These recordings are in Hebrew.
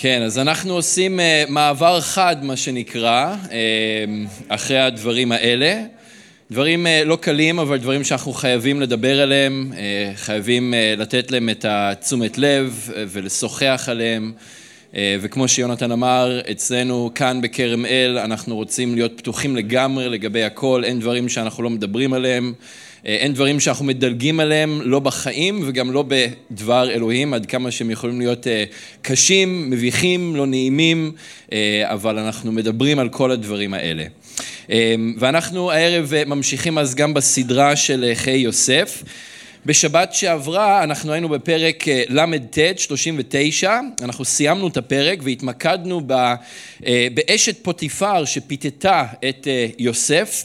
כן, אז אנחנו עושים uh, מעבר חד, מה שנקרא, uh, אחרי הדברים האלה. דברים uh, לא קלים, אבל דברים שאנחנו חייבים לדבר עליהם, uh, חייבים uh, לתת להם את התשומת לב uh, ולשוחח עליהם. Uh, וכמו שיונתן אמר, אצלנו כאן בכרם אל אנחנו רוצים להיות פתוחים לגמרי לגבי הכל, אין דברים שאנחנו לא מדברים עליהם. אין דברים שאנחנו מדלגים עליהם, לא בחיים וגם לא בדבר אלוהים, עד כמה שהם יכולים להיות אה, קשים, מביכים, לא נעימים, אה, אבל אנחנו מדברים על כל הדברים האלה. ואנחנו הערב ממשיכים אז גם בסדרה של חיי יוסף. בשבת שעברה אנחנו היינו בפרק ל"ט, 39, אנחנו סיימנו את הפרק והתמקדנו באשת פוטיפר שפיתתה את יוסף.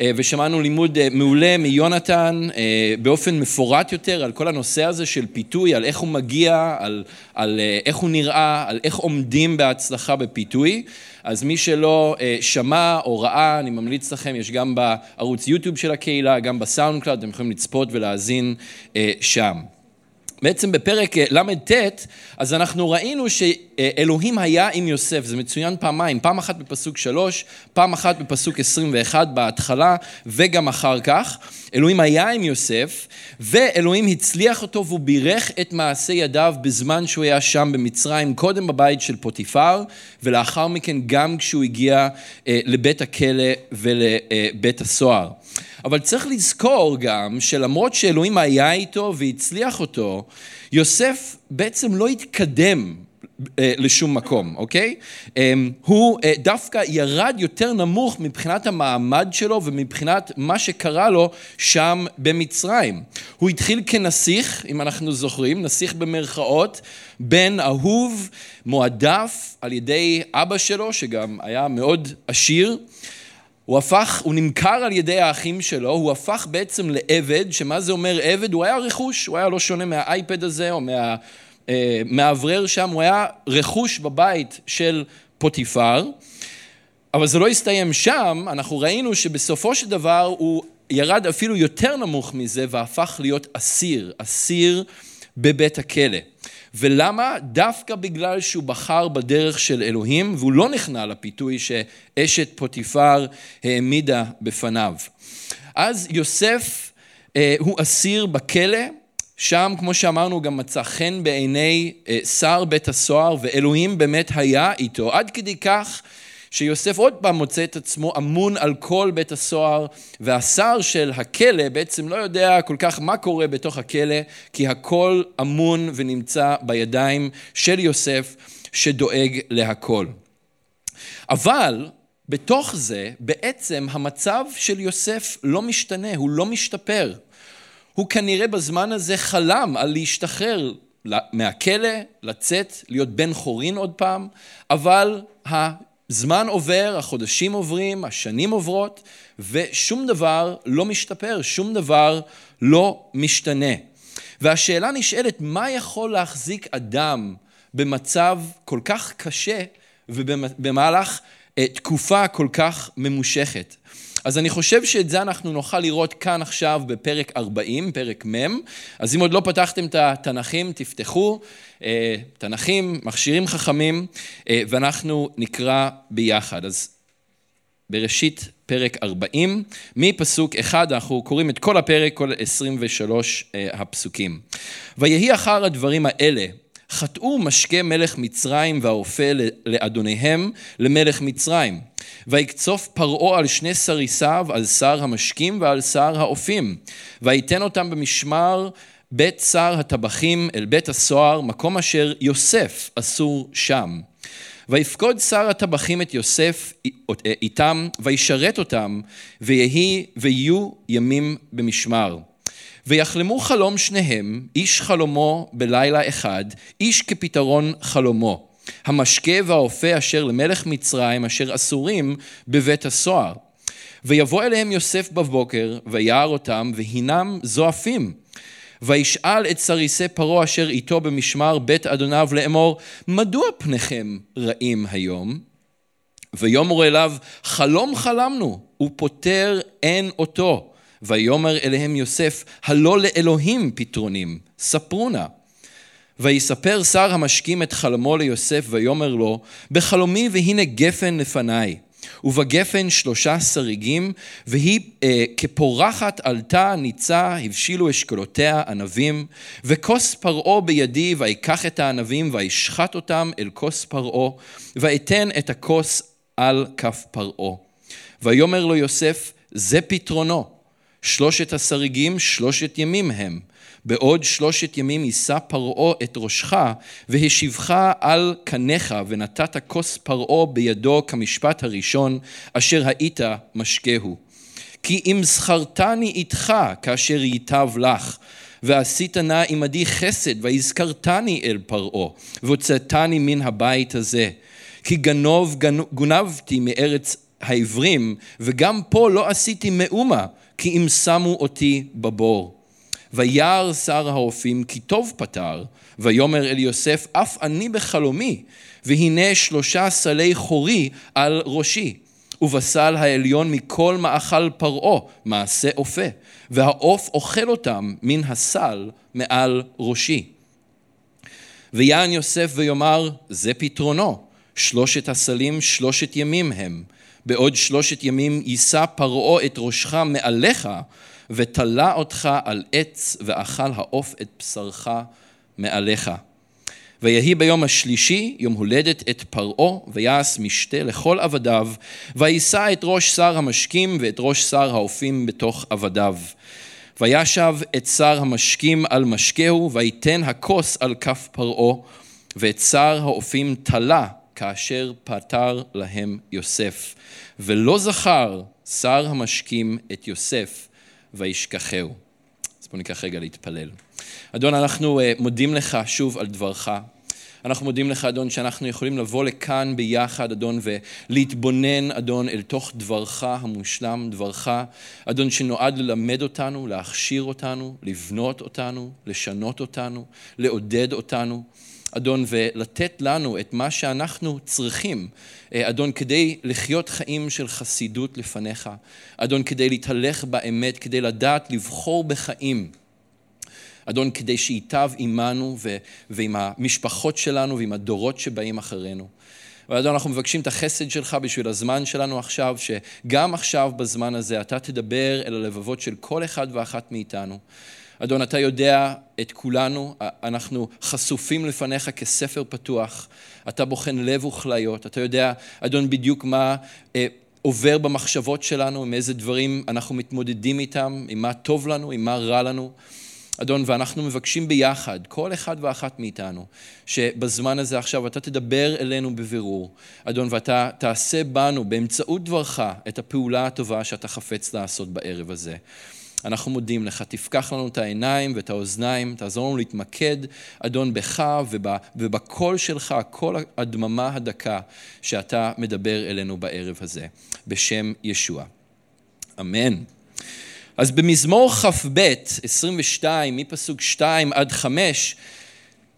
אה, ושמענו לימוד אה, מעולה מיונתן אה, באופן מפורט יותר על כל הנושא הזה של פיתוי, על איך הוא מגיע, על, על איך הוא נראה, על איך עומדים בהצלחה בפיתוי. אז מי שלא שמע או ראה, אני ממליץ לכם, יש גם בערוץ יוטיוב של הקהילה, גם בסאונד קלאד, אתם יכולים לצפות ולהאזין שם. בעצם בפרק אה, ל"ט, אז אנחנו ראינו שאלוהים היה עם יוסף, זה מצוין פעמיים, פעם אחת בפסוק שלוש, פעם אחת בפסוק עשרים ואחת בהתחלה וגם אחר כך. אלוהים היה עם יוסף, ואלוהים הצליח אותו והוא בירך את מעשה ידיו בזמן שהוא היה שם במצרים, קודם בבית של פוטיפר, ולאחר מכן גם כשהוא הגיע אה, לבית הכלא ולבית הסוהר. אבל צריך לזכור גם שלמרות שאלוהים היה איתו והצליח אותו, יוסף בעצם לא התקדם אה, לשום מקום, אוקיי? אמ, הוא אה, דווקא ירד יותר נמוך מבחינת המעמד שלו ומבחינת מה שקרה לו שם במצרים. הוא התחיל כנסיך, אם אנחנו זוכרים, נסיך במרכאות, בן אהוב, מועדף על ידי אבא שלו, שגם היה מאוד עשיר. הוא הפך, הוא נמכר על ידי האחים שלו, הוא הפך בעצם לעבד, שמה זה אומר עבד? הוא היה רכוש, הוא היה לא שונה מהאייפד הזה או מהמאוורר שם, הוא היה רכוש בבית של פוטיפר, אבל זה לא הסתיים שם, אנחנו ראינו שבסופו של דבר הוא ירד אפילו יותר נמוך מזה והפך להיות אסיר, אסיר בבית הכלא. ולמה? דווקא בגלל שהוא בחר בדרך של אלוהים והוא לא נכנע לפיתוי שאשת פוטיפר העמידה בפניו. אז יוסף אה, הוא אסיר בכלא, שם כמו שאמרנו גם מצא חן בעיני אה, שר בית הסוהר ואלוהים באמת היה איתו, עד כדי כך שיוסף עוד פעם מוצא את עצמו אמון על כל בית הסוהר, והשר של הכלא בעצם לא יודע כל כך מה קורה בתוך הכלא, כי הכל אמון ונמצא בידיים של יוסף שדואג להכל. אבל בתוך זה בעצם המצב של יוסף לא משתנה, הוא לא משתפר. הוא כנראה בזמן הזה חלם על להשתחרר מהכלא, לצאת, להיות בן חורין עוד פעם, אבל זמן עובר, החודשים עוברים, השנים עוברות, ושום דבר לא משתפר, שום דבר לא משתנה. והשאלה נשאלת, מה יכול להחזיק אדם במצב כל כך קשה ובמהלך אה, תקופה כל כך ממושכת? אז אני חושב שאת זה אנחנו נוכל לראות כאן עכשיו בפרק 40, פרק מ', אז אם עוד לא פתחתם את התנ"כים, תפתחו, אה, תנ"כים, מכשירים חכמים, אה, ואנחנו נקרא ביחד. אז בראשית פרק 40, מפסוק 1, אנחנו קוראים את כל הפרק, כל 23 אה, הפסוקים. ויהי אחר הדברים האלה, חטאו משקה מלך מצרים והאופה לאדוניהם למלך מצרים. ויקצוף פרעה על שני סריסיו, על שר המשקים ועל שר האופים. ויתן אותם במשמר בית שר הטבחים אל בית הסוהר, מקום אשר יוסף אסור שם. ויפקוד שר הטבחים את יוסף איתם, וישרת אותם, ויהי, ויהיו ימים במשמר. ויחלמו חלום שניהם, איש חלומו בלילה אחד, איש כפתרון חלומו. המשקה והאופה אשר למלך מצרים, אשר אסורים בבית הסוהר. ויבוא אליהם יוסף בבוקר, וירא אותם, והינם זועפים. וישאל את סריסי פרעה אשר איתו במשמר בית אדוניו לאמור, מדוע פניכם רעים היום? ויאמרו אליו, חלום חלמנו, ופוטר אין אותו. ויאמר אליהם יוסף, הלא לאלוהים פתרונים, ספרו נא. ויספר שר המשקים את חלמו ליוסף, ויאמר לו, בחלומי והנה גפן לפניי. ובגפן שלושה שריגים, והיא אה, כפורחת עלתה, ניצה, הבשילו אשכולותיה ענבים, וכוס פרעה בידי, ויקח את הענבים, וישחט אותם אל כוס פרעה, ואתן את הכוס על כף פרעה. ויאמר לו יוסף, זה פתרונו. שלושת השריגים, שלושת ימים הם. בעוד שלושת ימים יישא פרעה את ראשך, והשיבך על קניך, ונתת כוס פרעה בידו כמשפט הראשון, אשר היית משקהו. כי אם זכרתני איתך כאשר ייטב לך, ועשית נא עמדי חסד, והזכרתני אל פרעה, והוצאתני מן הבית הזה. כי גנוב גונבתי מארץ העברים, וגם פה לא עשיתי מאומה, כי אם שמו אותי בבור. וירא שר האופים כי טוב פתר, ויאמר אל יוסף אף אני בחלומי, והנה שלושה סלי חורי על ראשי. ובסל העליון מכל מאכל פרעה, מעשה אופה, והעוף אוכל אותם מן הסל מעל ראשי. ויען יוסף ויאמר, זה פתרונו, שלושת הסלים שלושת ימים הם, בעוד שלושת ימים יישא פרעה את ראשך מעליך, ותלה אותך על עץ, ואכל העוף את בשרך מעליך. ויהי ביום השלישי, יום הולדת את פרעה, ויעש משתה לכל עבדיו, ויישא את ראש שר המשקים ואת ראש שר האופים בתוך עבדיו. וישב את שר המשקים על משקהו, ויתן הכוס על כף פרעה, ואת שר האופים תלה כאשר פתר להם יוסף. ולא זכר שר המשקים את יוסף וישכחהו. אז בואו ניקח רגע להתפלל. אדון, אנחנו אה, מודים לך שוב על דברך. אנחנו מודים לך, אדון, שאנחנו יכולים לבוא לכאן ביחד, אדון, ולהתבונן, אדון, אל תוך דברך המושלם, דברך, אדון, שנועד ללמד אותנו, להכשיר אותנו, לבנות אותנו, לשנות אותנו, לעודד אותנו. אדון, ולתת לנו את מה שאנחנו צריכים, אה, אדון, כדי לחיות חיים של חסידות לפניך, אדון, כדי להתהלך באמת, כדי לדעת לבחור בחיים. אדון, כדי שייטב עמנו ו- ועם המשפחות שלנו ועם הדורות שבאים אחרינו. ואדון, אנחנו מבקשים את החסד שלך בשביל הזמן שלנו עכשיו, שגם עכשיו בזמן הזה אתה תדבר אל הלבבות של כל אחד ואחת מאיתנו. אדון, אתה יודע את כולנו, אנחנו חשופים לפניך כספר פתוח. אתה בוחן לב וכליות, אתה יודע, אדון, בדיוק מה אה, עובר במחשבות שלנו, עם איזה דברים אנחנו מתמודדים איתם, עם מה טוב לנו, עם מה רע לנו. אדון, ואנחנו מבקשים ביחד, כל אחד ואחת מאיתנו, שבזמן הזה עכשיו אתה תדבר אלינו בבירור, אדון, ואתה תעשה בנו, באמצעות דברך, את הפעולה הטובה שאתה חפץ לעשות בערב הזה. אנחנו מודים לך, תפקח לנו את העיניים ואת האוזניים, תעזור לנו להתמקד, אדון, בך ובקול שלך, כל הדממה הדקה שאתה מדבר אלינו בערב הזה, בשם ישוע. אמן. אז במזמור כ"ב, 22, מפסוק 2 עד 5,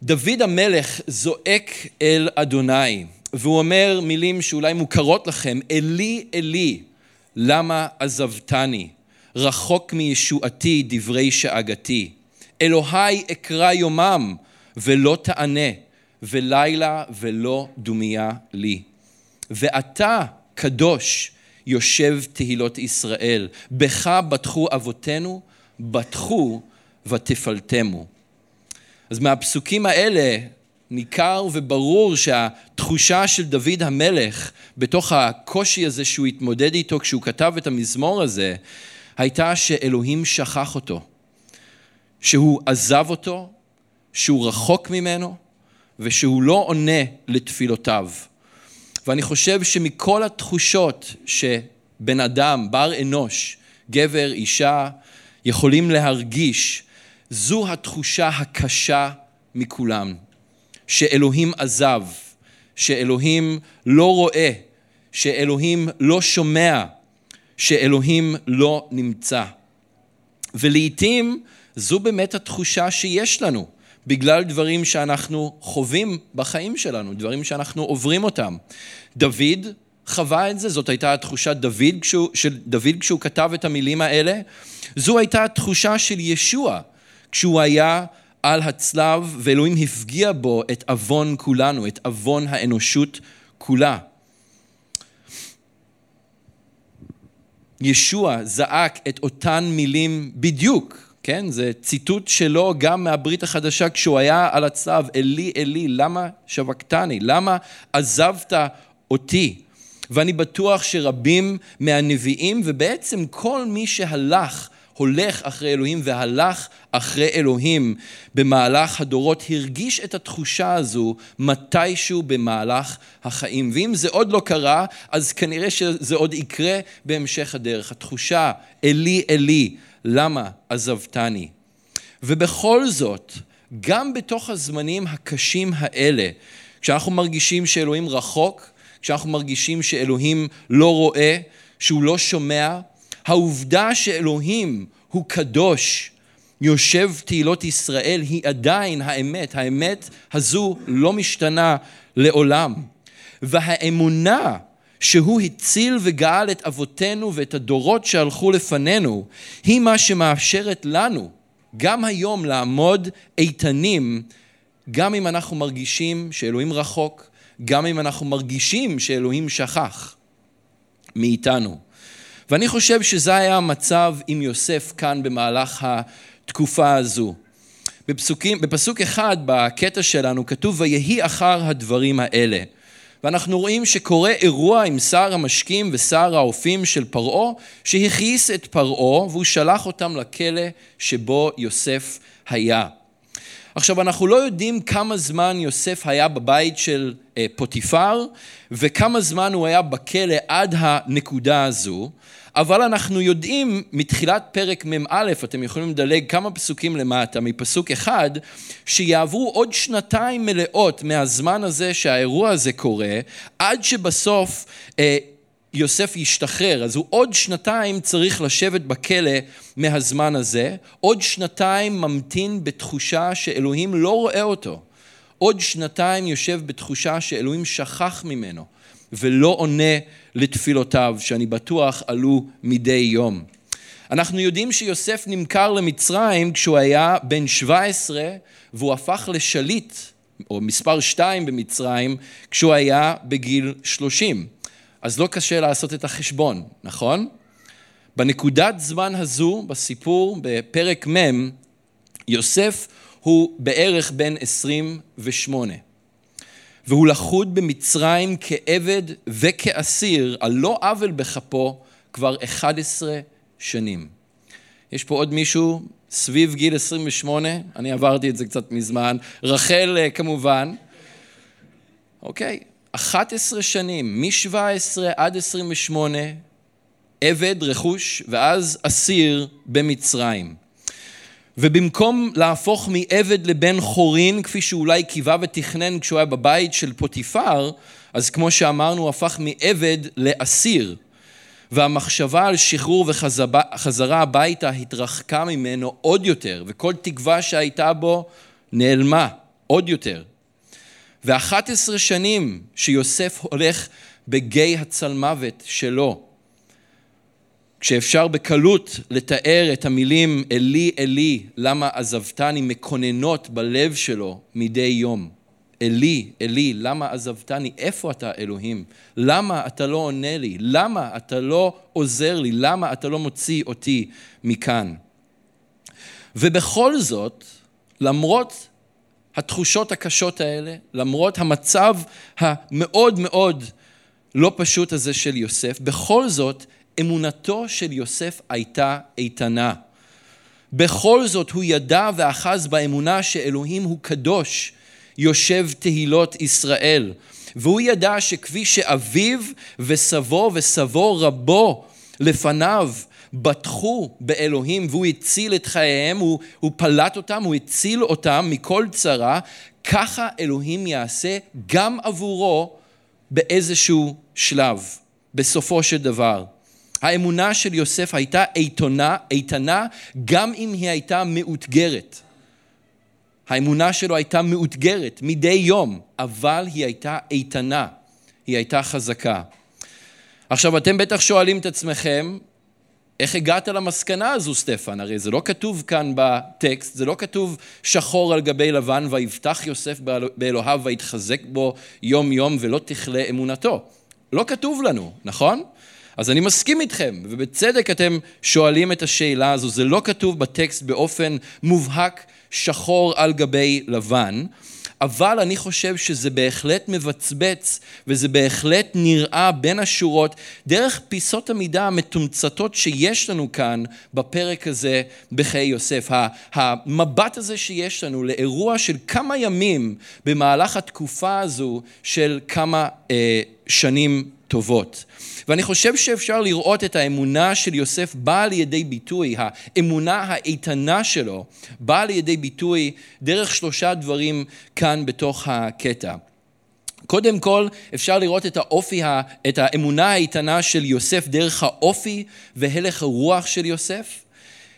דוד המלך זועק אל אדוני, והוא אומר מילים שאולי מוכרות לכם, אלי אלי, למה עזבתני? רחוק מישועתי דברי שאגתי. אלוהי אקרא יומם ולא תענה, ולילה ולא דומיה לי. ואתה, קדוש, יושב תהילות ישראל. בך בטחו אבותינו, בטחו ותפלטמו. אז מהפסוקים האלה ניכר וברור שהתחושה של דוד המלך בתוך הקושי הזה שהוא התמודד איתו כשהוא כתב את המזמור הזה, הייתה שאלוהים שכח אותו, שהוא עזב אותו, שהוא רחוק ממנו ושהוא לא עונה לתפילותיו. ואני חושב שמכל התחושות שבן אדם, בר אנוש, גבר, אישה, יכולים להרגיש, זו התחושה הקשה מכולם, שאלוהים עזב, שאלוהים לא רואה, שאלוהים לא שומע, שאלוהים לא נמצא. ולעיתים זו באמת התחושה שיש לנו, בגלל דברים שאנחנו חווים בחיים שלנו, דברים שאנחנו עוברים אותם. דוד חווה את זה, זאת הייתה התחושה דוד כשהוא, של דוד כשהוא כתב את המילים האלה. זו הייתה התחושה של ישוע כשהוא היה על הצלב, ואלוהים הפגיע בו את עוון כולנו, את עוון האנושות כולה. ישוע זעק את אותן מילים בדיוק, כן? זה ציטוט שלו גם מהברית החדשה כשהוא היה על הצלב, אלי אלי, למה שבקתני? למה עזבת אותי? ואני בטוח שרבים מהנביאים, ובעצם כל מי שהלך הולך אחרי אלוהים והלך אחרי אלוהים במהלך הדורות, הרגיש את התחושה הזו מתישהו במהלך החיים. ואם זה עוד לא קרה, אז כנראה שזה עוד יקרה בהמשך הדרך. התחושה, אלי, אלי, למה עזבתני? ובכל זאת, גם בתוך הזמנים הקשים האלה, כשאנחנו מרגישים שאלוהים רחוק, כשאנחנו מרגישים שאלוהים לא רואה, שהוא לא שומע, העובדה שאלוהים הוא קדוש, יושב תהילות ישראל, היא עדיין האמת. האמת הזו לא משתנה לעולם. והאמונה שהוא הציל וגאל את אבותינו ואת הדורות שהלכו לפנינו, היא מה שמאפשרת לנו גם היום לעמוד איתנים, גם אם אנחנו מרגישים שאלוהים רחוק, גם אם אנחנו מרגישים שאלוהים שכח מאיתנו. ואני חושב שזה היה המצב עם יוסף כאן במהלך התקופה הזו. בפסוקים, בפסוק אחד בקטע שלנו כתוב ויהי אחר הדברים האלה. ואנחנו רואים שקורה אירוע עם שר המשקים ושר האופים של פרעה, שהכעיס את פרעה והוא שלח אותם לכלא שבו יוסף היה. עכשיו, אנחנו לא יודעים כמה זמן יוסף היה בבית של אה, פוטיפר וכמה זמן הוא היה בכלא עד הנקודה הזו, אבל אנחנו יודעים מתחילת פרק מ"א, אתם יכולים לדלג כמה פסוקים למטה, מפסוק אחד, שיעברו עוד שנתיים מלאות מהזמן הזה שהאירוע הזה קורה, עד שבסוף אה, יוסף ישתחרר, אז הוא עוד שנתיים צריך לשבת בכלא מהזמן הזה, עוד שנתיים ממתין בתחושה שאלוהים לא רואה אותו, עוד שנתיים יושב בתחושה שאלוהים שכח ממנו ולא עונה לתפילותיו, שאני בטוח עלו מדי יום. אנחנו יודעים שיוסף נמכר למצרים כשהוא היה בן 17 והוא הפך לשליט, או מספר 2 במצרים, כשהוא היה בגיל 30. אז לא קשה לעשות את החשבון, נכון? בנקודת זמן הזו, בסיפור, בפרק מ', יוסף הוא בערך בן 28. והוא לכוד במצרים כעבד וכאסיר על לא עוול בכפו כבר 11 שנים. יש פה עוד מישהו סביב גיל 28, אני עברתי את זה קצת מזמן, רחל אה, כמובן. אוקיי, 11 שנים, מ-17 עד 28, עבד, רכוש, ואז אסיר במצרים. ובמקום להפוך מעבד לבן חורין, כפי שאולי קיווה ותכנן כשהוא היה בבית של פוטיפר, אז כמו שאמרנו, הוא הפך מעבד לאסיר. והמחשבה על שחרור וחזרה הביתה התרחקה ממנו עוד יותר, וכל תקווה שהייתה בו נעלמה עוד יותר. ואחת עשרה שנים שיוסף הולך בגיא הצלמוות שלו, כשאפשר בקלות לתאר את המילים אלי אלי למה עזבתני מקוננות בלב שלו מדי יום. אלי, אלי, למה עזבתני? איפה אתה אלוהים? למה אתה לא עונה לי? למה אתה לא עוזר לי? למה אתה לא מוציא אותי מכאן? ובכל זאת, למרות התחושות הקשות האלה, למרות המצב המאוד מאוד לא פשוט הזה של יוסף, בכל זאת אמונתו של יוסף הייתה איתנה. בכל זאת הוא ידע ואחז באמונה שאלוהים הוא קדוש, יושב תהילות ישראל. והוא ידע שכפי שאביו וסבו וסבו רבו לפניו בטחו באלוהים והוא הציל את חייהם, הוא, הוא פלט אותם, הוא הציל אותם מכל צרה, ככה אלוהים יעשה גם עבורו באיזשהו שלב, בסופו של דבר. האמונה של יוסף הייתה איתנה, איתנה גם אם היא הייתה מאותגרת. האמונה שלו הייתה מאותגרת מדי יום, אבל היא הייתה איתנה, היא הייתה חזקה. עכשיו, אתם בטח שואלים את עצמכם, איך הגעת למסקנה הזו, סטפן? הרי זה לא כתוב כאן בטקסט, זה לא כתוב שחור על גבי לבן, ויבטח יוסף באלוהיו ויתחזק בו יום יום ולא תכלה אמונתו. לא כתוב לנו, נכון? אז אני מסכים איתכם, ובצדק אתם שואלים את השאלה הזו, זה לא כתוב בטקסט באופן מובהק שחור על גבי לבן, אבל אני חושב שזה בהחלט מבצבץ וזה בהחלט נראה בין השורות דרך פיסות המידה המתומצתות שיש לנו כאן בפרק הזה בחיי יוסף. המבט הזה שיש לנו לאירוע של כמה ימים במהלך התקופה הזו של כמה אה, שנים טובות. ואני חושב שאפשר לראות את האמונה של יוסף באה לידי ביטוי, האמונה האיתנה שלו באה לידי ביטוי דרך שלושה דברים כאן בתוך הקטע. קודם כל אפשר לראות את האופי, את האמונה האיתנה של יוסף דרך האופי והלך הרוח של יוסף.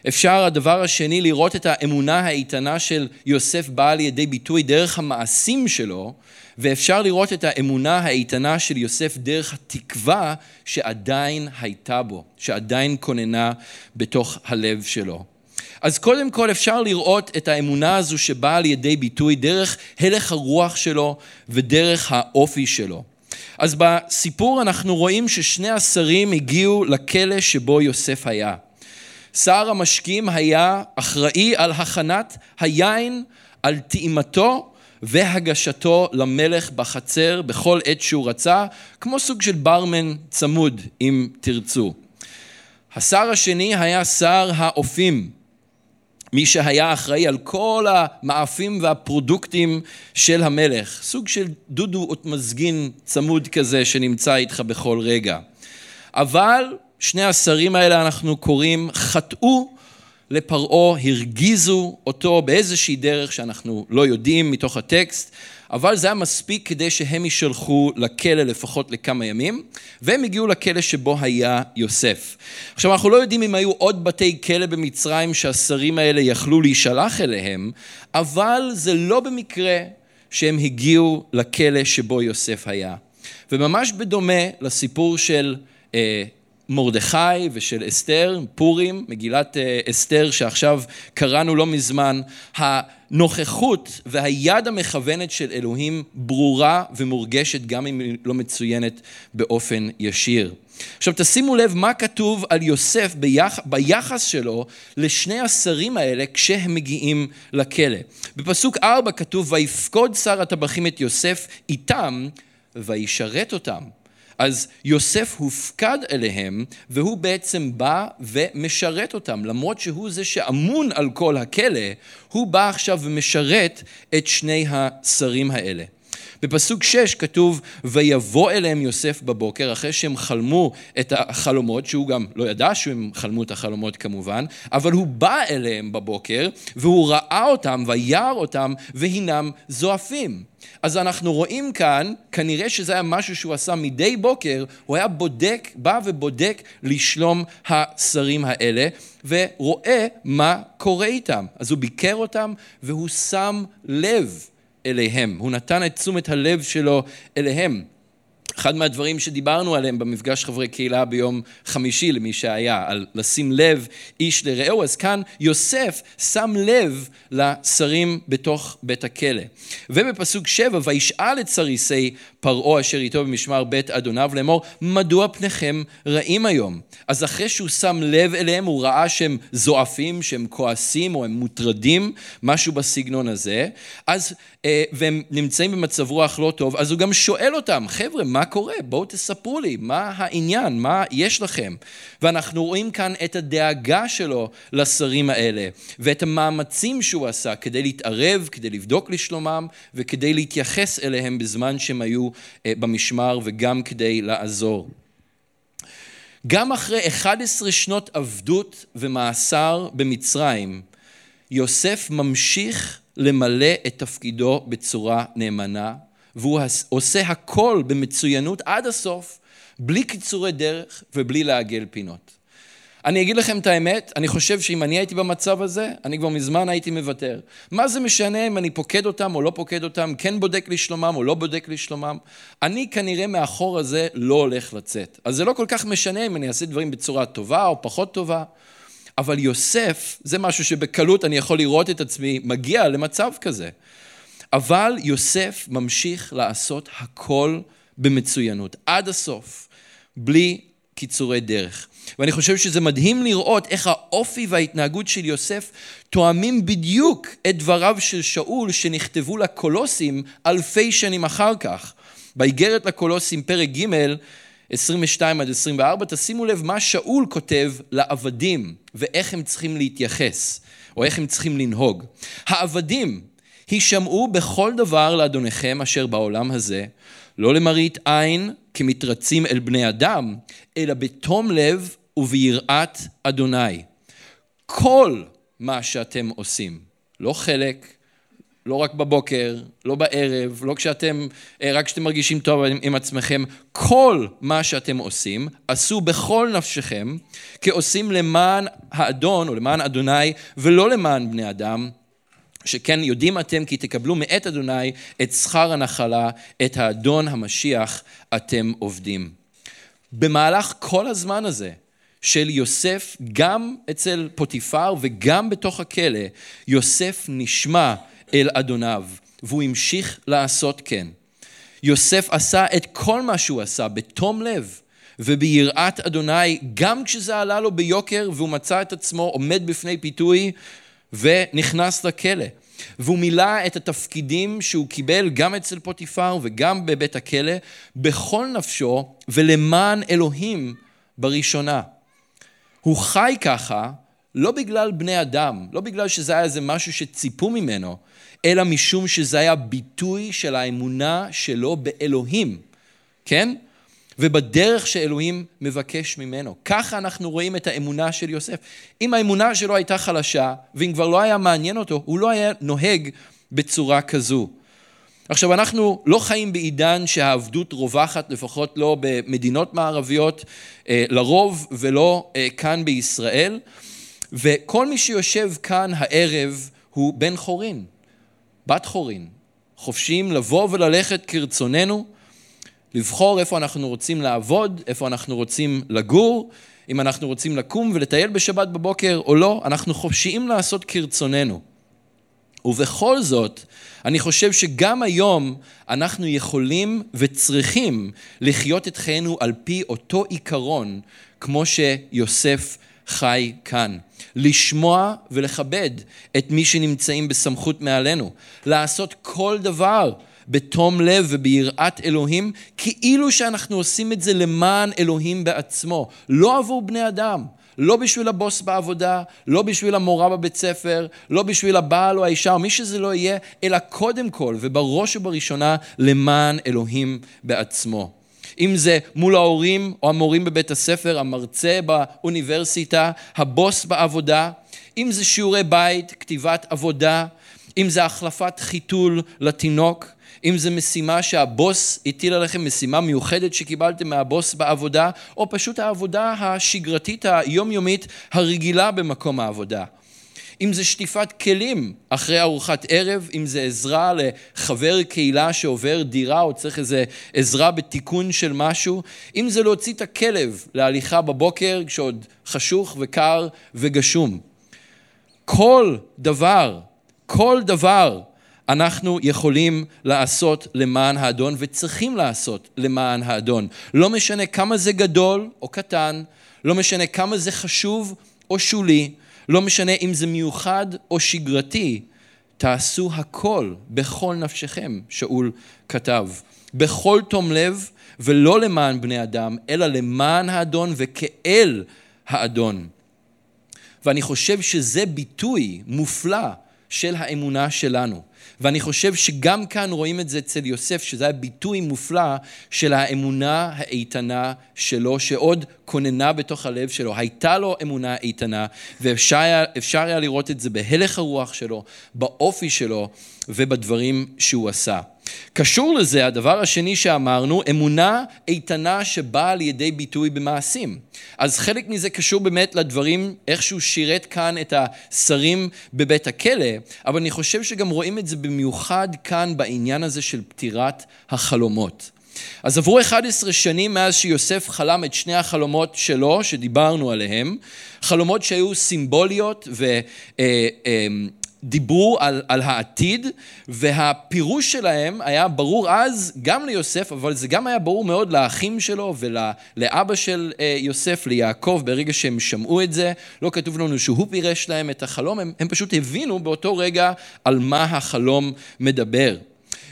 אפשר הדבר השני לראות את האמונה האיתנה של יוסף באה לידי ביטוי דרך המעשים שלו ואפשר לראות את האמונה האיתנה של יוסף דרך התקווה שעדיין הייתה בו, שעדיין כוננה בתוך הלב שלו. אז קודם כל אפשר לראות את האמונה הזו שבאה לידי ביטוי דרך הלך הרוח שלו ודרך האופי שלו. אז בסיפור אנחנו רואים ששני השרים הגיעו לכלא שבו יוסף היה. שר המשקים היה אחראי על הכנת היין, על טעימתו והגשתו למלך בחצר בכל עת שהוא רצה, כמו סוג של ברמן צמוד, אם תרצו. השר השני היה שר האופים, מי שהיה אחראי על כל המאפים והפרודוקטים של המלך, סוג של דודו מזגין צמוד כזה שנמצא איתך בכל רגע. אבל שני השרים האלה אנחנו קוראים חטאו לפרעה, הרגיזו אותו באיזושהי דרך שאנחנו לא יודעים מתוך הטקסט, אבל זה היה מספיק כדי שהם יישלחו לכלא לפחות לכמה ימים, והם הגיעו לכלא שבו היה יוסף. עכשיו אנחנו לא יודעים אם היו עוד בתי כלא במצרים שהשרים האלה יכלו להישלח אליהם, אבל זה לא במקרה שהם הגיעו לכלא שבו יוסף היה. וממש בדומה לסיפור של אה, מרדכי ושל אסתר, פורים, מגילת אה, אסתר שעכשיו קראנו לא מזמן, הנוכחות והיד המכוונת של אלוהים ברורה ומורגשת גם אם היא לא מצוינת באופן ישיר. עכשיו תשימו לב מה כתוב על יוסף ביח, ביחס שלו לשני השרים האלה כשהם מגיעים לכלא. בפסוק ארבע כתוב ויפקוד שר הטבחים את יוסף איתם וישרת אותם. אז יוסף הופקד אליהם, והוא בעצם בא ומשרת אותם. למרות שהוא זה שאמון על כל הכלא, הוא בא עכשיו ומשרת את שני השרים האלה. בפסוק 6 כתוב, ויבוא אליהם יוסף בבוקר, אחרי שהם חלמו את החלומות, שהוא גם לא ידע שהם חלמו את החלומות כמובן, אבל הוא בא אליהם בבוקר, והוא ראה אותם, וירא אותם, והינם זועפים. אז אנחנו רואים כאן, כנראה שזה היה משהו שהוא עשה מדי בוקר, הוא היה בודק, בא ובודק לשלום השרים האלה, ורואה מה קורה איתם. אז הוא ביקר אותם, והוא שם לב אליהם, הוא נתן את תשומת הלב שלו אליהם. אחד מהדברים שדיברנו עליהם במפגש חברי קהילה ביום חמישי למי שהיה, על לשים לב איש לרעהו, אז כאן יוסף שם לב לשרים בתוך בית הכלא. ובפסוק שבע, וישאל את סריסי פרעה אשר איתו במשמר בית אדוניו לאמור, מדוע פניכם רעים היום? אז אחרי שהוא שם לב אליהם, הוא ראה שהם זועפים, שהם כועסים או הם מוטרדים, משהו בסגנון הזה, אז, והם נמצאים במצב רוח לא טוב, אז הוא גם שואל אותם, חבר'ה, מה קורה? בואו תספרו לי, מה העניין? מה יש לכם? ואנחנו רואים כאן את הדאגה שלו לשרים האלה, ואת המאמצים שהוא עשה כדי להתערב, כדי לבדוק לשלומם, וכדי להתייחס אליהם בזמן שהם היו אה, במשמר, וגם כדי לעזור. גם אחרי 11 שנות עבדות ומאסר במצרים, יוסף ממשיך למלא את תפקידו בצורה נאמנה, והוא עושה הכל במצוינות עד הסוף, בלי קיצורי דרך ובלי לעגל פינות. אני אגיד לכם את האמת, אני חושב שאם אני הייתי במצב הזה, אני כבר מזמן הייתי מוותר. מה זה משנה אם אני פוקד אותם או לא פוקד אותם, כן בודק לשלומם או לא בודק לשלומם? אני כנראה מאחור הזה לא הולך לצאת. אז זה לא כל כך משנה אם אני אעשה דברים בצורה טובה או פחות טובה. אבל יוסף, זה משהו שבקלות אני יכול לראות את עצמי מגיע למצב כזה. אבל יוסף ממשיך לעשות הכל במצוינות, עד הסוף, בלי קיצורי דרך. ואני חושב שזה מדהים לראות איך האופי וההתנהגות של יוסף תואמים בדיוק את דבריו של שאול שנכתבו לקולוסים אלפי שנים אחר כך. באיגרת לקולוסים פרק ג' 22 עד 24, תשימו לב מה שאול כותב לעבדים ואיך הם צריכים להתייחס, או איך הם צריכים לנהוג. העבדים הישמעו בכל דבר לאדוניכם אשר בעולם הזה, לא למראית עין כמתרצים אל בני אדם, אלא בתום לב וביראת אדוני. כל מה שאתם עושים, לא חלק, לא רק בבוקר, לא בערב, לא כשאתם, אה, רק כשאתם מרגישים טוב עם, עצמכם, כל מה שאתם עושים, עשו בכל נפשכם, כעושים למען האדון או למען אדוני ולא למען בני אדם, שכן יודעים אתם כי תקבלו מאת אדוני את שכר הנחלה, את האדון המשיח אתם עובדים. במהלך כל הזמן הזה של יוסף, גם אצל פוטיפר וגם בתוך הכלא, יוסף נשמע אל אדוניו, והוא המשיך לעשות כן. יוסף עשה את כל מה שהוא עשה בתום לב וביראת אדוני, גם כשזה עלה לו ביוקר והוא מצא את עצמו עומד בפני פיתוי ונכנס לכלא. והוא מילא את התפקידים שהוא קיבל גם אצל פוטיפר וגם בבית הכלא, בכל נפשו ולמען אלוהים בראשונה. הוא חי ככה לא בגלל בני אדם, לא בגלל שזה היה איזה משהו שציפו ממנו, אלא משום שזה היה ביטוי של האמונה שלו באלוהים, כן? ובדרך שאלוהים מבקש ממנו. ככה אנחנו רואים את האמונה של יוסף. אם האמונה שלו הייתה חלשה, ואם כבר לא היה מעניין אותו, הוא לא היה נוהג בצורה כזו. עכשיו, אנחנו לא חיים בעידן שהעבדות רווחת, לפחות לא במדינות מערביות, אה, לרוב ולא אה, כאן בישראל, וכל מי שיושב כאן הערב הוא בן חורין, בת חורין, חופשיים לבוא וללכת כרצוננו, לבחור איפה אנחנו רוצים לעבוד, איפה אנחנו רוצים לגור, אם אנחנו רוצים לקום ולטייל בשבת בבוקר או לא, אנחנו חופשיים לעשות כרצוננו. ובכל זאת, אני חושב שגם היום אנחנו יכולים וצריכים לחיות את חיינו על פי אותו עיקרון, כמו שיוסף חי כאן. לשמוע ולכבד את מי שנמצאים בסמכות מעלינו. לעשות כל דבר בתום לב וביראת אלוהים, כאילו שאנחנו עושים את זה למען אלוהים בעצמו, לא עבור בני אדם. לא בשביל הבוס בעבודה, לא בשביל המורה בבית ספר, לא בשביל הבעל או האישה או מי שזה לא יהיה, אלא קודם כל ובראש ובראשונה למען אלוהים בעצמו. אם זה מול ההורים או המורים בבית הספר, המרצה באוניברסיטה, הבוס בעבודה, אם זה שיעורי בית, כתיבת עבודה, אם זה החלפת חיתול לתינוק, אם זו משימה שהבוס הטיל עליכם, משימה מיוחדת שקיבלתם מהבוס בעבודה, או פשוט העבודה השגרתית היומיומית הרגילה במקום העבודה. אם זה שטיפת כלים אחרי ארוחת ערב, אם זה עזרה לחבר קהילה שעובר דירה או צריך איזה עזרה בתיקון של משהו, אם זה להוציא את הכלב להליכה בבוקר כשעוד חשוך וקר וגשום. כל דבר, כל דבר אנחנו יכולים לעשות למען האדון וצריכים לעשות למען האדון. לא משנה כמה זה גדול או קטן, לא משנה כמה זה חשוב או שולי, לא משנה אם זה מיוחד או שגרתי, תעשו הכל בכל נפשכם, שאול כתב. בכל תום לב ולא למען בני אדם, אלא למען האדון וכאל האדון. ואני חושב שזה ביטוי מופלא של האמונה שלנו. ואני חושב שגם כאן רואים את זה אצל יוסף, שזה היה ביטוי מופלא של האמונה האיתנה שלו, שעוד כוננה בתוך הלב שלו. הייתה לו אמונה איתנה, ואפשר היה לראות את זה בהלך הרוח שלו, באופי שלו ובדברים שהוא עשה. קשור לזה, הדבר השני שאמרנו, אמונה איתנה שבאה לידי ביטוי במעשים. אז חלק מזה קשור באמת לדברים, איך שהוא שירת כאן את השרים בבית הכלא, אבל אני חושב שגם רואים את זה במיוחד כאן בעניין הזה של פטירת החלומות. אז עברו 11 שנים מאז שיוסף חלם את שני החלומות שלו, שדיברנו עליהם, חלומות שהיו סימבוליות ו... דיברו על, על העתיד, והפירוש שלהם היה ברור אז גם ליוסף, אבל זה גם היה ברור מאוד לאחים שלו ולאבא של אה, יוסף, ליעקב, ברגע שהם שמעו את זה. לא כתוב לנו שהוא פירש להם את החלום, הם, הם פשוט הבינו באותו רגע על מה החלום מדבר.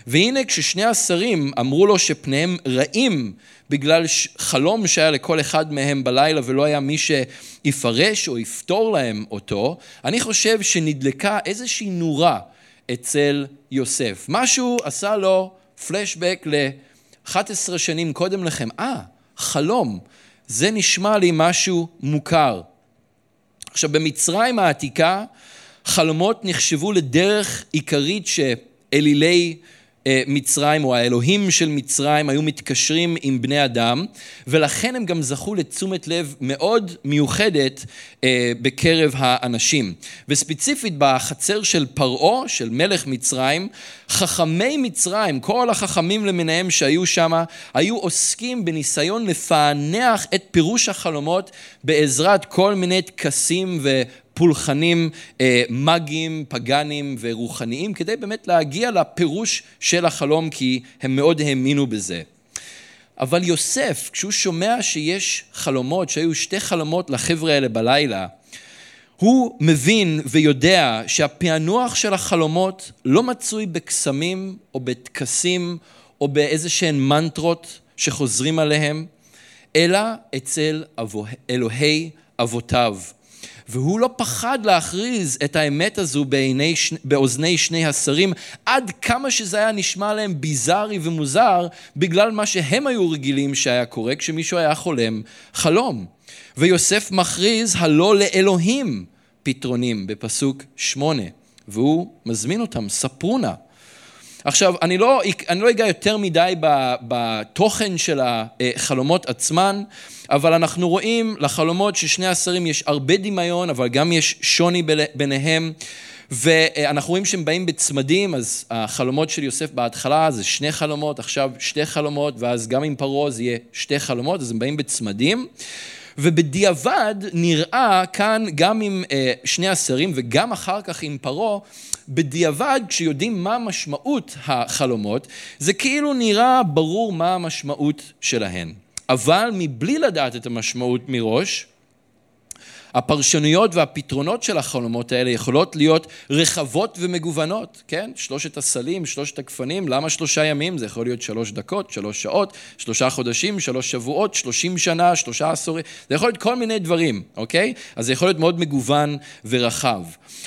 והנה כששני השרים אמרו לו שפניהם רעים בגלל חלום שהיה לכל אחד מהם בלילה ולא היה מי שיפרש או יפתור להם אותו, אני חושב שנדלקה איזושהי נורה אצל יוסף. משהו עשה לו פלשבק ל-11 שנים קודם לכם. אה, חלום, זה נשמע לי משהו מוכר. עכשיו, במצרים העתיקה, חלומות נחשבו לדרך עיקרית שאלילי אה, מצרים, או האלוהים של מצרים, היו מתקשרים עם בני אדם, ולכן הם גם זכו לתשומת לב מאוד מיוחדת אה, בקרב האנשים. וספציפית בחצר של פרעה, של מלך מצרים, חכמי מצרים, כל החכמים למיניהם שהיו שם, היו עוסקים בניסיון לפענח את פירוש החלומות בעזרת כל מיני טקסים. פולחנים אה, מגיים, פגאנים ורוחניים, כדי באמת להגיע לפירוש של החלום, כי הם מאוד האמינו בזה. אבל יוסף, כשהוא שומע שיש חלומות, שהיו שתי חלומות לחבר'ה האלה בלילה, הוא מבין ויודע שהפענוח של החלומות לא מצוי בקסמים או בטקסים או באיזה שהן מנטרות שחוזרים עליהם, אלא אצל אלוהי אבותיו. והוא לא פחד להכריז את האמת הזו בעיני, באוזני שני השרים, עד כמה שזה היה נשמע להם ביזארי ומוזר, בגלל מה שהם היו רגילים שהיה קורה כשמישהו היה חולם חלום. ויוסף מכריז הלא לאלוהים פתרונים בפסוק שמונה, והוא מזמין אותם, ספרו נא. עכשיו, אני לא, אני לא אגע יותר מדי בתוכן של החלומות עצמן, אבל אנחנו רואים לחלומות של שני השרים יש הרבה דמיון, אבל גם יש שוני ביניהם. ואנחנו רואים שהם באים בצמדים, אז החלומות של יוסף בהתחלה זה שני חלומות, עכשיו שתי חלומות, ואז גם עם פרעה זה יהיה שתי חלומות, אז הם באים בצמדים. ובדיעבד נראה כאן גם עם אה, שני השרים וגם אחר כך עם פרעה, בדיעבד כשיודעים מה משמעות החלומות, זה כאילו נראה ברור מה המשמעות שלהן. אבל מבלי לדעת את המשמעות מראש, הפרשנויות והפתרונות של החלומות האלה יכולות להיות רחבות ומגוונות, כן? שלושת הסלים, שלושת הגפנים, למה שלושה ימים? זה יכול להיות שלוש דקות, שלוש שעות, שלושה חודשים, שלוש שבועות, שלושים שנה, שלושה עשורים, זה יכול להיות כל מיני דברים, אוקיי? אז זה יכול להיות מאוד מגוון ורחב.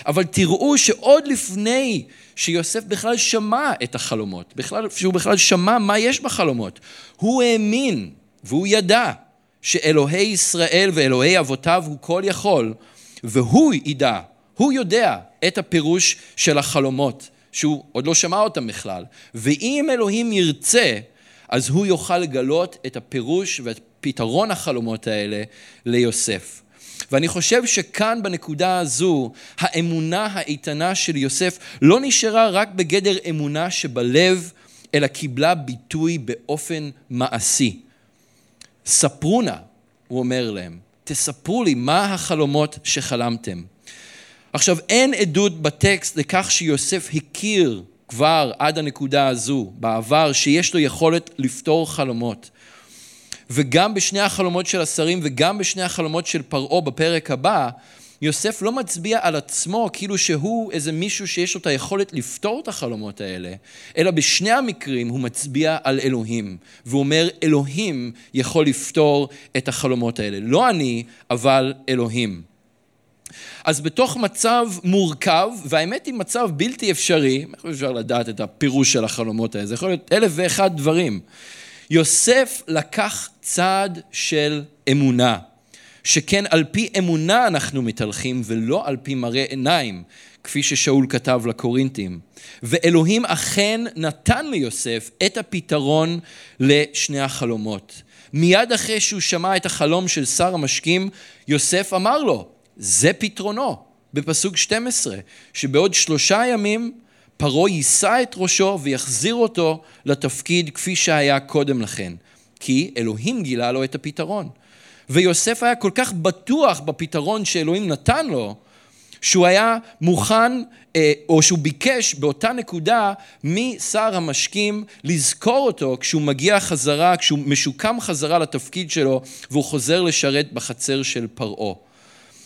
אבל תראו שעוד לפני שיוסף בכלל שמע את החלומות, בכלל, שהוא בכלל שמע מה יש בחלומות, הוא האמין והוא ידע שאלוהי ישראל ואלוהי אבותיו הוא כל יכול, והוא ידע, הוא יודע את הפירוש של החלומות, שהוא עוד לא שמע אותם בכלל. ואם אלוהים ירצה, אז הוא יוכל לגלות את הפירוש ואת פתרון החלומות האלה ליוסף. ואני חושב שכאן בנקודה הזו, האמונה האיתנה של יוסף לא נשארה רק בגדר אמונה שבלב, אלא קיבלה ביטוי באופן מעשי. ספרו נא, הוא אומר להם, תספרו לי מה החלומות שחלמתם. עכשיו, אין עדות בטקסט לכך שיוסף הכיר כבר עד הנקודה הזו, בעבר, שיש לו יכולת לפתור חלומות. וגם בשני החלומות של השרים וגם בשני החלומות של פרעה בפרק הבא, יוסף לא מצביע על עצמו כאילו שהוא איזה מישהו שיש לו את היכולת לפתור את החלומות האלה, אלא בשני המקרים הוא מצביע על אלוהים, והוא אומר אלוהים יכול לפתור את החלומות האלה. לא אני, אבל אלוהים. אז בתוך מצב מורכב, והאמת היא מצב בלתי אפשרי, איך אפשר לדעת את הפירוש של החלומות האלה? זה יכול להיות אלף ואחד דברים. יוסף לקח צעד של אמונה. שכן על פי אמונה אנחנו מתהלכים ולא על פי מראה עיניים, כפי ששאול כתב לקורינתים. ואלוהים אכן נתן ליוסף את הפתרון לשני החלומות. מיד אחרי שהוא שמע את החלום של שר המשקים, יוסף אמר לו, זה פתרונו, בפסוק 12, שבעוד שלושה ימים פרעה יישא את ראשו ויחזיר אותו לתפקיד כפי שהיה קודם לכן, כי אלוהים גילה לו את הפתרון. ויוסף היה כל כך בטוח בפתרון שאלוהים נתן לו, שהוא היה מוכן, אה, או שהוא ביקש באותה נקודה משר המשקים לזכור אותו כשהוא מגיע חזרה, כשהוא משוקם חזרה לתפקיד שלו והוא חוזר לשרת בחצר של פרעה.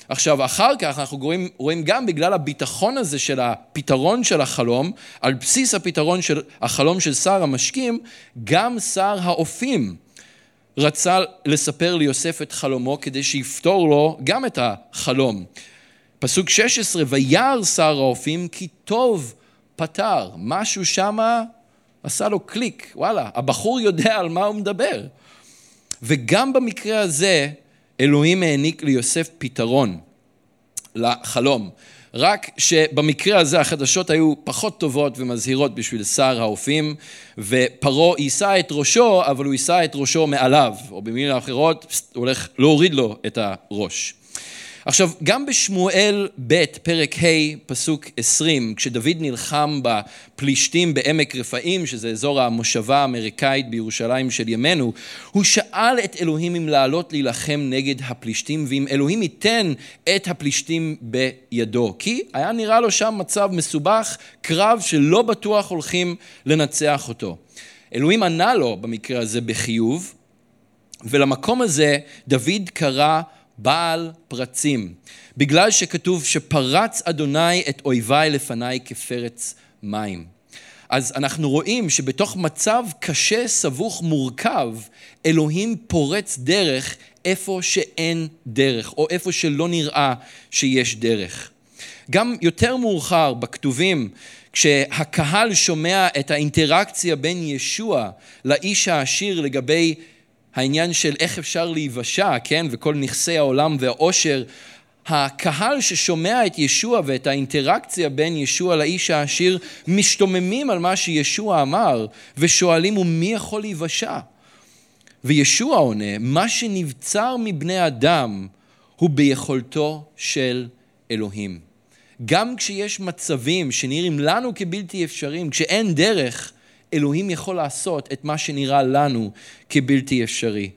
עכשיו, אחר כך אנחנו רואים, רואים גם בגלל הביטחון הזה של הפתרון של החלום, על בסיס הפתרון של החלום של שר המשקים, גם שר האופים רצה לספר ליוסף את חלומו כדי שיפתור לו גם את החלום. פסוק 16, וירא שר האופים כי טוב פתר. משהו שמה עשה לו קליק, וואלה, הבחור יודע על מה הוא מדבר. וגם במקרה הזה, אלוהים העניק ליוסף פתרון לחלום. רק שבמקרה הזה החדשות היו פחות טובות ומזהירות בשביל שר האופים, ופרעה יישא את ראשו, אבל הוא יישא את ראשו מעליו, או במילים אחרות, הולך להוריד לו את הראש. עכשיו, גם בשמואל ב', פרק ה', פסוק 20, כשדוד נלחם בפלישתים בעמק רפאים, שזה אזור המושבה האמריקאית בירושלים של ימינו, הוא שאל את אלוהים אם לעלות להילחם נגד הפלישתים, ואם אלוהים ייתן את הפלישתים בידו. כי היה נראה לו שם מצב מסובך, קרב שלא בטוח הולכים לנצח אותו. אלוהים ענה לו במקרה הזה בחיוב, ולמקום הזה דוד קרא בעל פרצים, בגלל שכתוב שפרץ אדוני את אויביי לפניי כפרץ מים. אז אנחנו רואים שבתוך מצב קשה, סבוך, מורכב, אלוהים פורץ דרך איפה שאין דרך, או איפה שלא נראה שיש דרך. גם יותר מאוחר בכתובים, כשהקהל שומע את האינטראקציה בין ישוע לאיש העשיר לגבי העניין של איך אפשר להיוושע, כן, וכל נכסי העולם והעושר, הקהל ששומע את ישוע ואת האינטראקציה בין ישוע לאיש העשיר, משתוממים על מה שישוע אמר, ושואלים, ומי יכול להיוושע? וישוע עונה, מה שנבצר מבני אדם הוא ביכולתו של אלוהים. גם כשיש מצבים שנראים לנו כבלתי אפשריים, כשאין דרך, אלוהים יכול לעשות את מה שנראה לנו כבלתי אפשרי.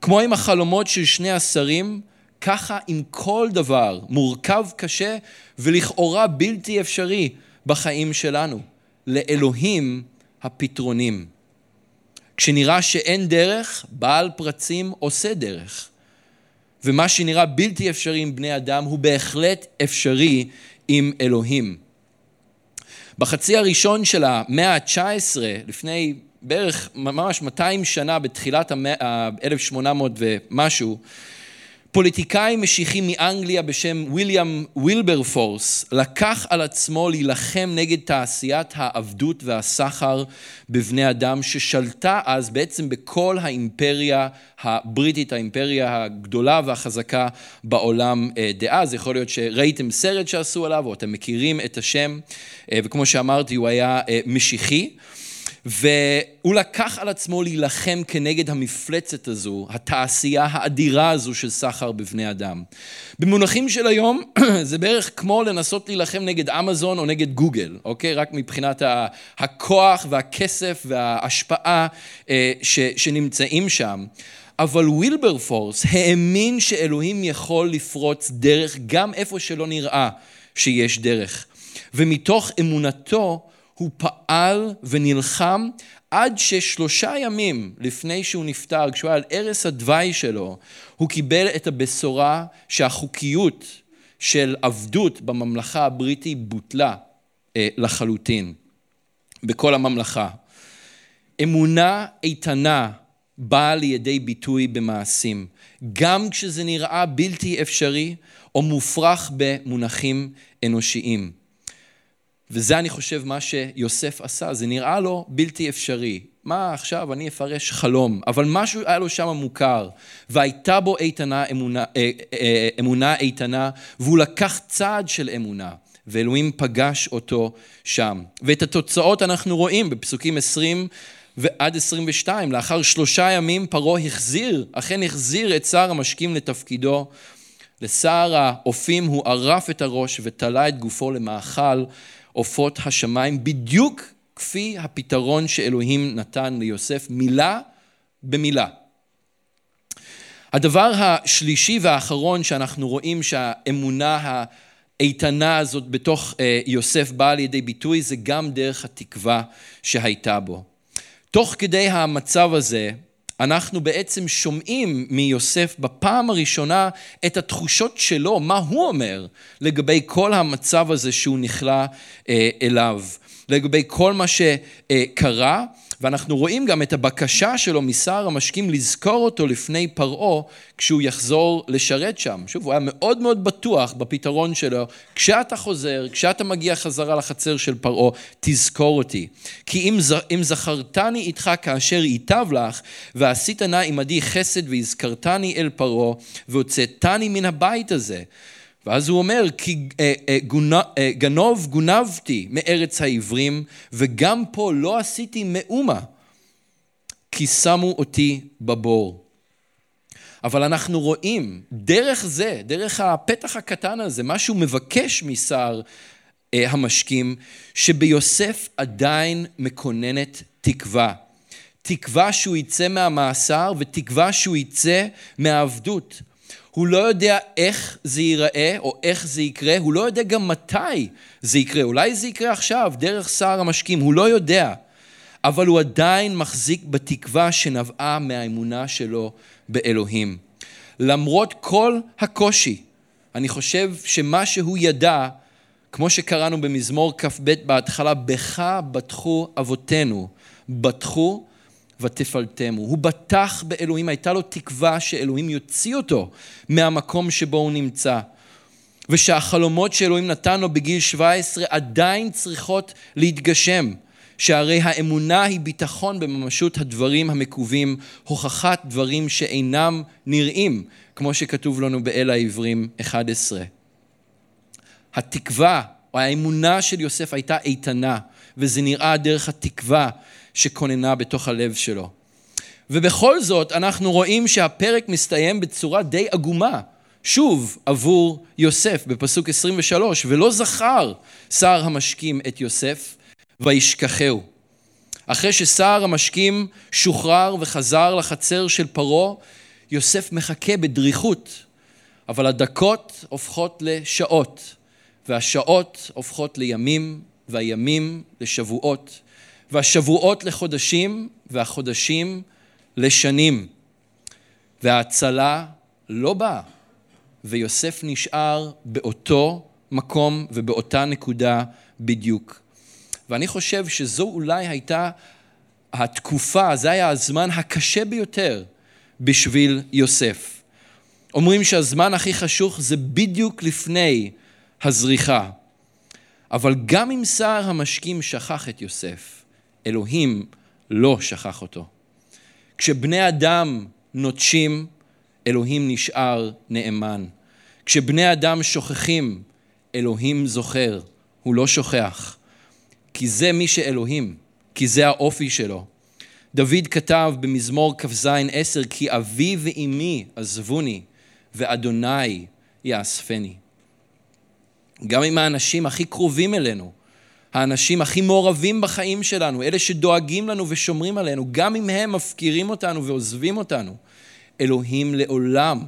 כמו עם החלומות של שני השרים, ככה עם כל דבר מורכב קשה ולכאורה בלתי אפשרי בחיים שלנו. לאלוהים הפתרונים. כשנראה שאין דרך, בעל פרצים עושה דרך. ומה שנראה בלתי אפשרי עם בני אדם הוא בהחלט אפשרי עם אלוהים. בחצי הראשון של המאה ה-19, לפני בערך ממש 200 שנה, בתחילת המאה, 1800 ומשהו, פוליטיקאי משיחי מאנגליה בשם ויליאם וילברפורס לקח על עצמו להילחם נגד תעשיית העבדות והסחר בבני אדם ששלטה אז בעצם בכל האימפריה הבריטית, האימפריה הגדולה והחזקה בעולם אה, דאז. יכול להיות שראיתם סרט שעשו עליו או אתם מכירים את השם אה, וכמו שאמרתי הוא היה אה, משיחי. והוא לקח על עצמו להילחם כנגד המפלצת הזו, התעשייה האדירה הזו של סחר בבני אדם. במונחים של היום זה בערך כמו לנסות להילחם נגד אמזון או נגד גוגל, אוקיי? רק מבחינת הכוח והכסף וההשפעה אה, שנמצאים שם. אבל וילברפורס האמין שאלוהים יכול לפרוץ דרך גם איפה שלא נראה שיש דרך. ומתוך אמונתו הוא פעל ונלחם עד ששלושה ימים לפני שהוא נפטר, כשהוא היה על ערש הדווי שלו, הוא קיבל את הבשורה שהחוקיות של עבדות בממלכה הבריטית בוטלה אה, לחלוטין, בכל הממלכה. אמונה איתנה באה לידי ביטוי במעשים, גם כשזה נראה בלתי אפשרי או מופרך במונחים אנושיים. וזה אני חושב מה שיוסף עשה, זה נראה לו בלתי אפשרי. מה עכשיו אני אפרש חלום, אבל משהו היה לו שם מוכר, והייתה בו איתנה, אמונה, אה, אה, אמונה איתנה, והוא לקח צעד של אמונה, ואלוהים פגש אותו שם. ואת התוצאות אנחנו רואים בפסוקים 20 ועד 22. לאחר שלושה ימים פרעה החזיר, אכן החזיר את שר המשקים לתפקידו. לשר האופים הוא ערף את הראש ותלה את גופו למאכל עופות השמיים, בדיוק כפי הפתרון שאלוהים נתן ליוסף, מילה במילה. הדבר השלישי והאחרון שאנחנו רואים שהאמונה האיתנה הזאת בתוך אה, יוסף באה לידי ביטוי זה גם דרך התקווה שהייתה בו. תוך כדי המצב הזה אנחנו בעצם שומעים מיוסף בפעם הראשונה את התחושות שלו, מה הוא אומר לגבי כל המצב הזה שהוא נכלא אה, אליו, לגבי כל מה שקרה. ואנחנו רואים גם את הבקשה שלו משר המשקים לזכור אותו לפני פרעה כשהוא יחזור לשרת שם. שוב, הוא היה מאוד מאוד בטוח בפתרון שלו, כשאתה חוזר, כשאתה מגיע חזרה לחצר של פרעה, תזכור אותי. כי אם, אם זכרתני איתך כאשר ייטב לך, ועשית נא עמדי חסד והזכרתני אל פרעה, והוצאתני מן הבית הזה. ואז הוא אומר, כי אה, אה, אה, גנוב גונבתי מארץ העברים, וגם פה לא עשיתי מאומה, כי שמו אותי בבור. אבל אנחנו רואים, דרך זה, דרך הפתח הקטן הזה, מה שהוא מבקש משר המשקים, שביוסף עדיין מקוננת תקווה. תקווה שהוא יצא מהמאסר ותקווה שהוא יצא מהעבדות. הוא לא יודע איך זה ייראה או איך זה יקרה, הוא לא יודע גם מתי זה יקרה. אולי זה יקרה עכשיו, דרך שר המשקים, הוא לא יודע. אבל הוא עדיין מחזיק בתקווה שנבעה מהאמונה שלו באלוהים. למרות כל הקושי, אני חושב שמה שהוא ידע, כמו שקראנו במזמור כ"ב בהתחלה, בך בטחו אבותינו, בטחו ותפלטמו. הוא בטח באלוהים, הייתה לו תקווה שאלוהים יוציא אותו מהמקום שבו הוא נמצא. ושהחלומות שאלוהים נתן לו בגיל 17 עדיין צריכות להתגשם. שהרי האמונה היא ביטחון בממשות הדברים המקווים, הוכחת דברים שאינם נראים, כמו שכתוב לנו באל העברים 11. התקווה או האמונה של יוסף הייתה איתנה, וזה נראה דרך התקווה שכוננה בתוך הלב שלו. ובכל זאת אנחנו רואים שהפרק מסתיים בצורה די עגומה, שוב עבור יוסף בפסוק 23, ולא זכר שר המשקים את יוסף וישכחהו. אחרי ששר המשקים שוחרר וחזר לחצר של פרעה, יוסף מחכה בדריכות, אבל הדקות הופכות לשעות, והשעות הופכות לימים, והימים לשבועות, והשבועות לחודשים, והחודשים לשנים. וההצלה לא באה, ויוסף נשאר באותו מקום ובאותה נקודה בדיוק. ואני חושב שזו אולי הייתה התקופה, זה היה הזמן הקשה ביותר בשביל יוסף. אומרים שהזמן הכי חשוך זה בדיוק לפני הזריחה. אבל גם אם שר המשקים שכח את יוסף, אלוהים לא שכח אותו. כשבני אדם נוטשים, אלוהים נשאר נאמן. כשבני אדם שוכחים, אלוהים זוכר, הוא לא שוכח. כי זה מי שאלוהים, כי זה האופי שלו. דוד כתב במזמור כ"ז עשר, כי אבי ואמי עזבוני, ואדוני יאספני. גם עם האנשים הכי קרובים אלינו, האנשים הכי מעורבים בחיים שלנו, אלה שדואגים לנו ושומרים עלינו, גם אם הם מפקירים אותנו ועוזבים אותנו, אלוהים לעולם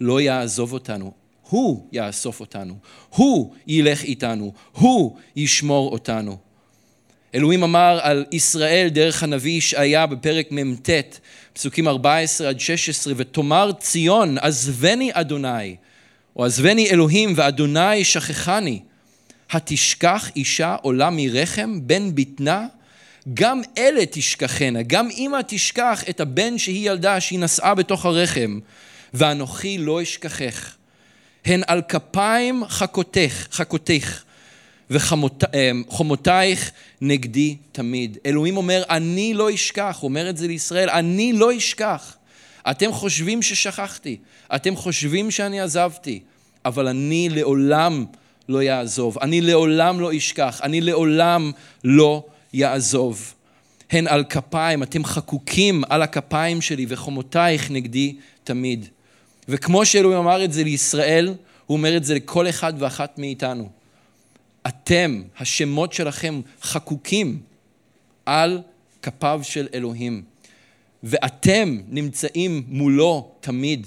לא יעזוב אותנו. הוא יאסוף אותנו, הוא ילך איתנו, הוא ישמור אותנו. אלוהים אמר על ישראל דרך הנביא ישעיה בפרק מ"ט, פסוקים 14 עד 16, ותאמר ציון, עזבני אדוני, או עזבני אלוהים ואדוני שכחני. התשכח אישה עולה מרחם, בן בטנה? גם אלה תשכחנה, גם אמא תשכח את הבן שהיא ילדה, שהיא נשאה בתוך הרחם, ואנוכי לא אשכחך. הן על כפיים חכותך, חכותך, וחומותייך נגדי תמיד. אלוהים אומר, אני לא אשכח, הוא אומר את זה לישראל, אני לא אשכח. אתם חושבים ששכחתי, אתם חושבים שאני עזבתי, אבל אני לעולם לא יעזוב. אני לעולם לא אשכח, אני לעולם לא יעזוב. הן על כפיים, אתם חקוקים על הכפיים שלי וחומותייך נגדי תמיד. וכמו שאלוהים אמר את זה לישראל, הוא אומר את זה לכל אחד ואחת מאיתנו. אתם, השמות שלכם חקוקים על כפיו של אלוהים, ואתם נמצאים מולו תמיד.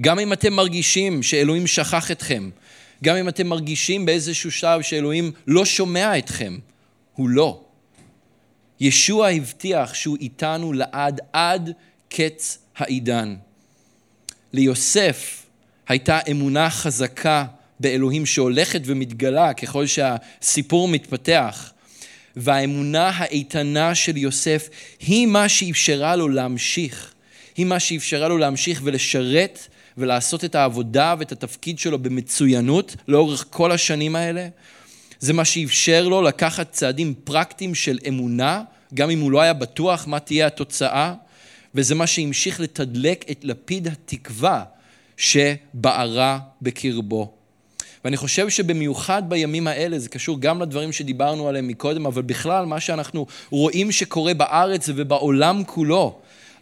גם אם אתם מרגישים שאלוהים שכח אתכם, גם אם אתם מרגישים באיזשהו שלב שאלוהים לא שומע אתכם, הוא לא. ישוע הבטיח שהוא איתנו לעד, עד קץ העידן. ליוסף הייתה אמונה חזקה באלוהים שהולכת ומתגלה ככל שהסיפור מתפתח. והאמונה האיתנה של יוסף היא מה שאפשרה לו להמשיך. היא מה שאפשרה לו להמשיך ולשרת ולעשות את העבודה ואת התפקיד שלו במצוינות לאורך כל השנים האלה. זה מה שאפשר לו לקחת צעדים פרקטיים של אמונה, גם אם הוא לא היה בטוח מה תהיה התוצאה, וזה מה שהמשיך לתדלק את לפיד התקווה שבערה בקרבו. ואני חושב שבמיוחד בימים האלה, זה קשור גם לדברים שדיברנו עליהם מקודם, אבל בכלל מה שאנחנו רואים שקורה בארץ ובעולם כולו,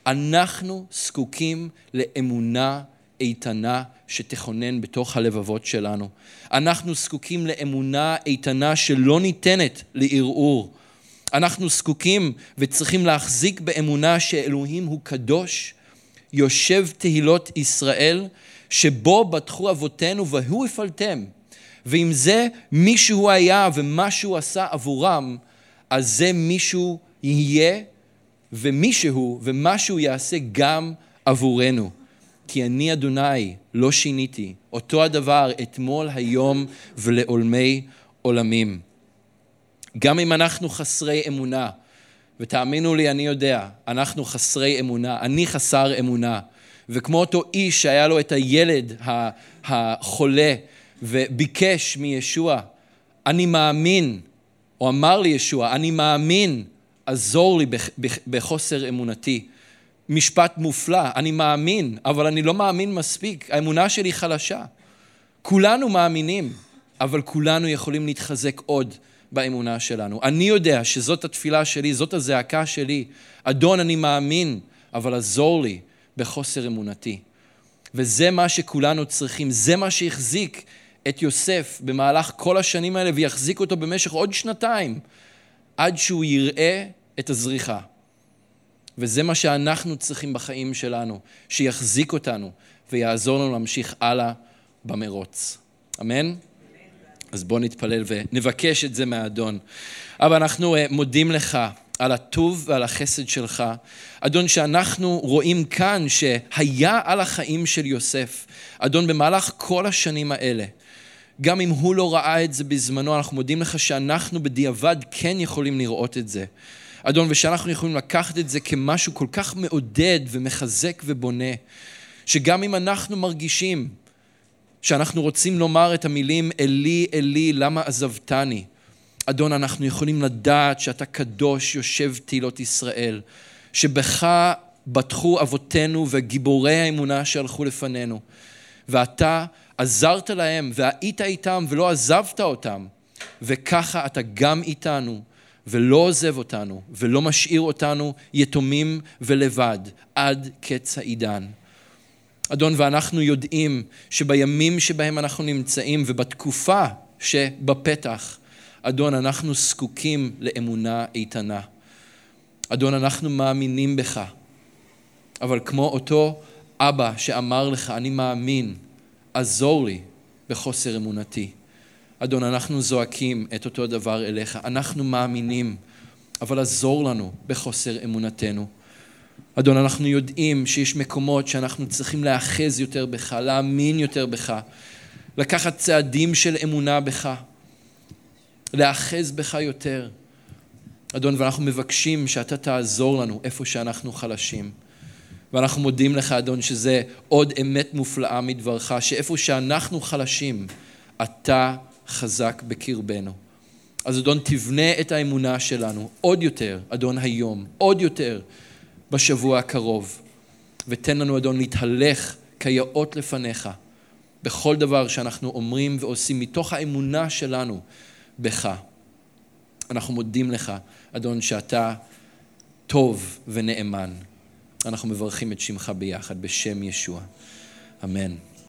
אנחנו זקוקים לאמונה איתנה שתכונן בתוך הלבבות שלנו. אנחנו זקוקים לאמונה איתנה שלא ניתנת לערעור. אנחנו זקוקים וצריכים להחזיק באמונה שאלוהים הוא קדוש, יושב תהילות ישראל, שבו בטחו אבותינו והוא הפעלתם. ואם זה מישהו היה ומה שהוא עשה עבורם, אז זה מישהו יהיה ומישהו ומשהו יעשה גם עבורנו. כי אני אדוני לא שיניתי, אותו הדבר אתמול, היום ולעולמי עולמים. גם אם אנחנו חסרי אמונה, ותאמינו לי, אני יודע, אנחנו חסרי אמונה, אני חסר אמונה. וכמו אותו איש שהיה לו את הילד החולה וביקש מישוע, אני מאמין, או אמר לי ישוע, אני מאמין, עזור לי בחוסר אמונתי. משפט מופלא, אני מאמין, אבל אני לא מאמין מספיק, האמונה שלי חלשה. כולנו מאמינים, אבל כולנו יכולים להתחזק עוד באמונה שלנו. אני יודע שזאת התפילה שלי, זאת הזעקה שלי. אדון, אני מאמין, אבל עזור לי בחוסר אמונתי. וזה מה שכולנו צריכים, זה מה שהחזיק את יוסף במהלך כל השנים האלה ויחזיק אותו במשך עוד שנתיים, עד שהוא יראה את הזריחה. וזה מה שאנחנו צריכים בחיים שלנו, שיחזיק אותנו ויעזור לנו להמשיך הלאה במרוץ. אמן? אז בואו נתפלל ונבקש את זה מהאדון. אבל אנחנו אה, מודים לך על הטוב ועל החסד שלך. אדון, שאנחנו רואים כאן שהיה על החיים של יוסף. אדון, במהלך כל השנים האלה, גם אם הוא לא ראה את זה בזמנו, אנחנו מודים לך שאנחנו בדיעבד כן יכולים לראות את זה. אדון, ושאנחנו יכולים לקחת את זה כמשהו כל כך מעודד ומחזק ובונה, שגם אם אנחנו מרגישים שאנחנו רוצים לומר את המילים אלי, אלי, למה עזבתני? אדון, אנחנו יכולים לדעת שאתה קדוש, יושב תהילות ישראל, שבך בטחו אבותינו וגיבורי האמונה שהלכו לפנינו, ואתה עזרת להם והיית איתם ולא עזבת אותם, וככה אתה גם איתנו. ולא עוזב אותנו, ולא משאיר אותנו יתומים ולבד עד קץ העידן. אדון, ואנחנו יודעים שבימים שבהם אנחנו נמצאים ובתקופה שבפתח, אדון, אנחנו זקוקים לאמונה איתנה. אדון, אנחנו מאמינים בך, אבל כמו אותו אבא שאמר לך, אני מאמין, עזור לי בחוסר אמונתי. אדון, אנחנו זועקים את אותו דבר אליך. אנחנו מאמינים, אבל עזור לנו בחוסר אמונתנו. אדון, אנחנו יודעים שיש מקומות שאנחנו צריכים להאחז יותר בך, להאמין יותר בך, לקחת צעדים של אמונה בך, להאחז בך יותר. אדון, ואנחנו מבקשים שאתה תעזור לנו איפה שאנחנו חלשים. ואנחנו מודים לך, אדון, שזה עוד אמת מופלאה מדברך, שאיפה שאנחנו חלשים, אתה חזק בקרבנו. אז אדון, תבנה את האמונה שלנו עוד יותר, אדון, היום, עוד יותר בשבוע הקרוב. ותן לנו, אדון, להתהלך כיאות לפניך בכל דבר שאנחנו אומרים ועושים מתוך האמונה שלנו בך. אנחנו מודים לך, אדון, שאתה טוב ונאמן. אנחנו מברכים את שמך ביחד, בשם ישוע. אמן.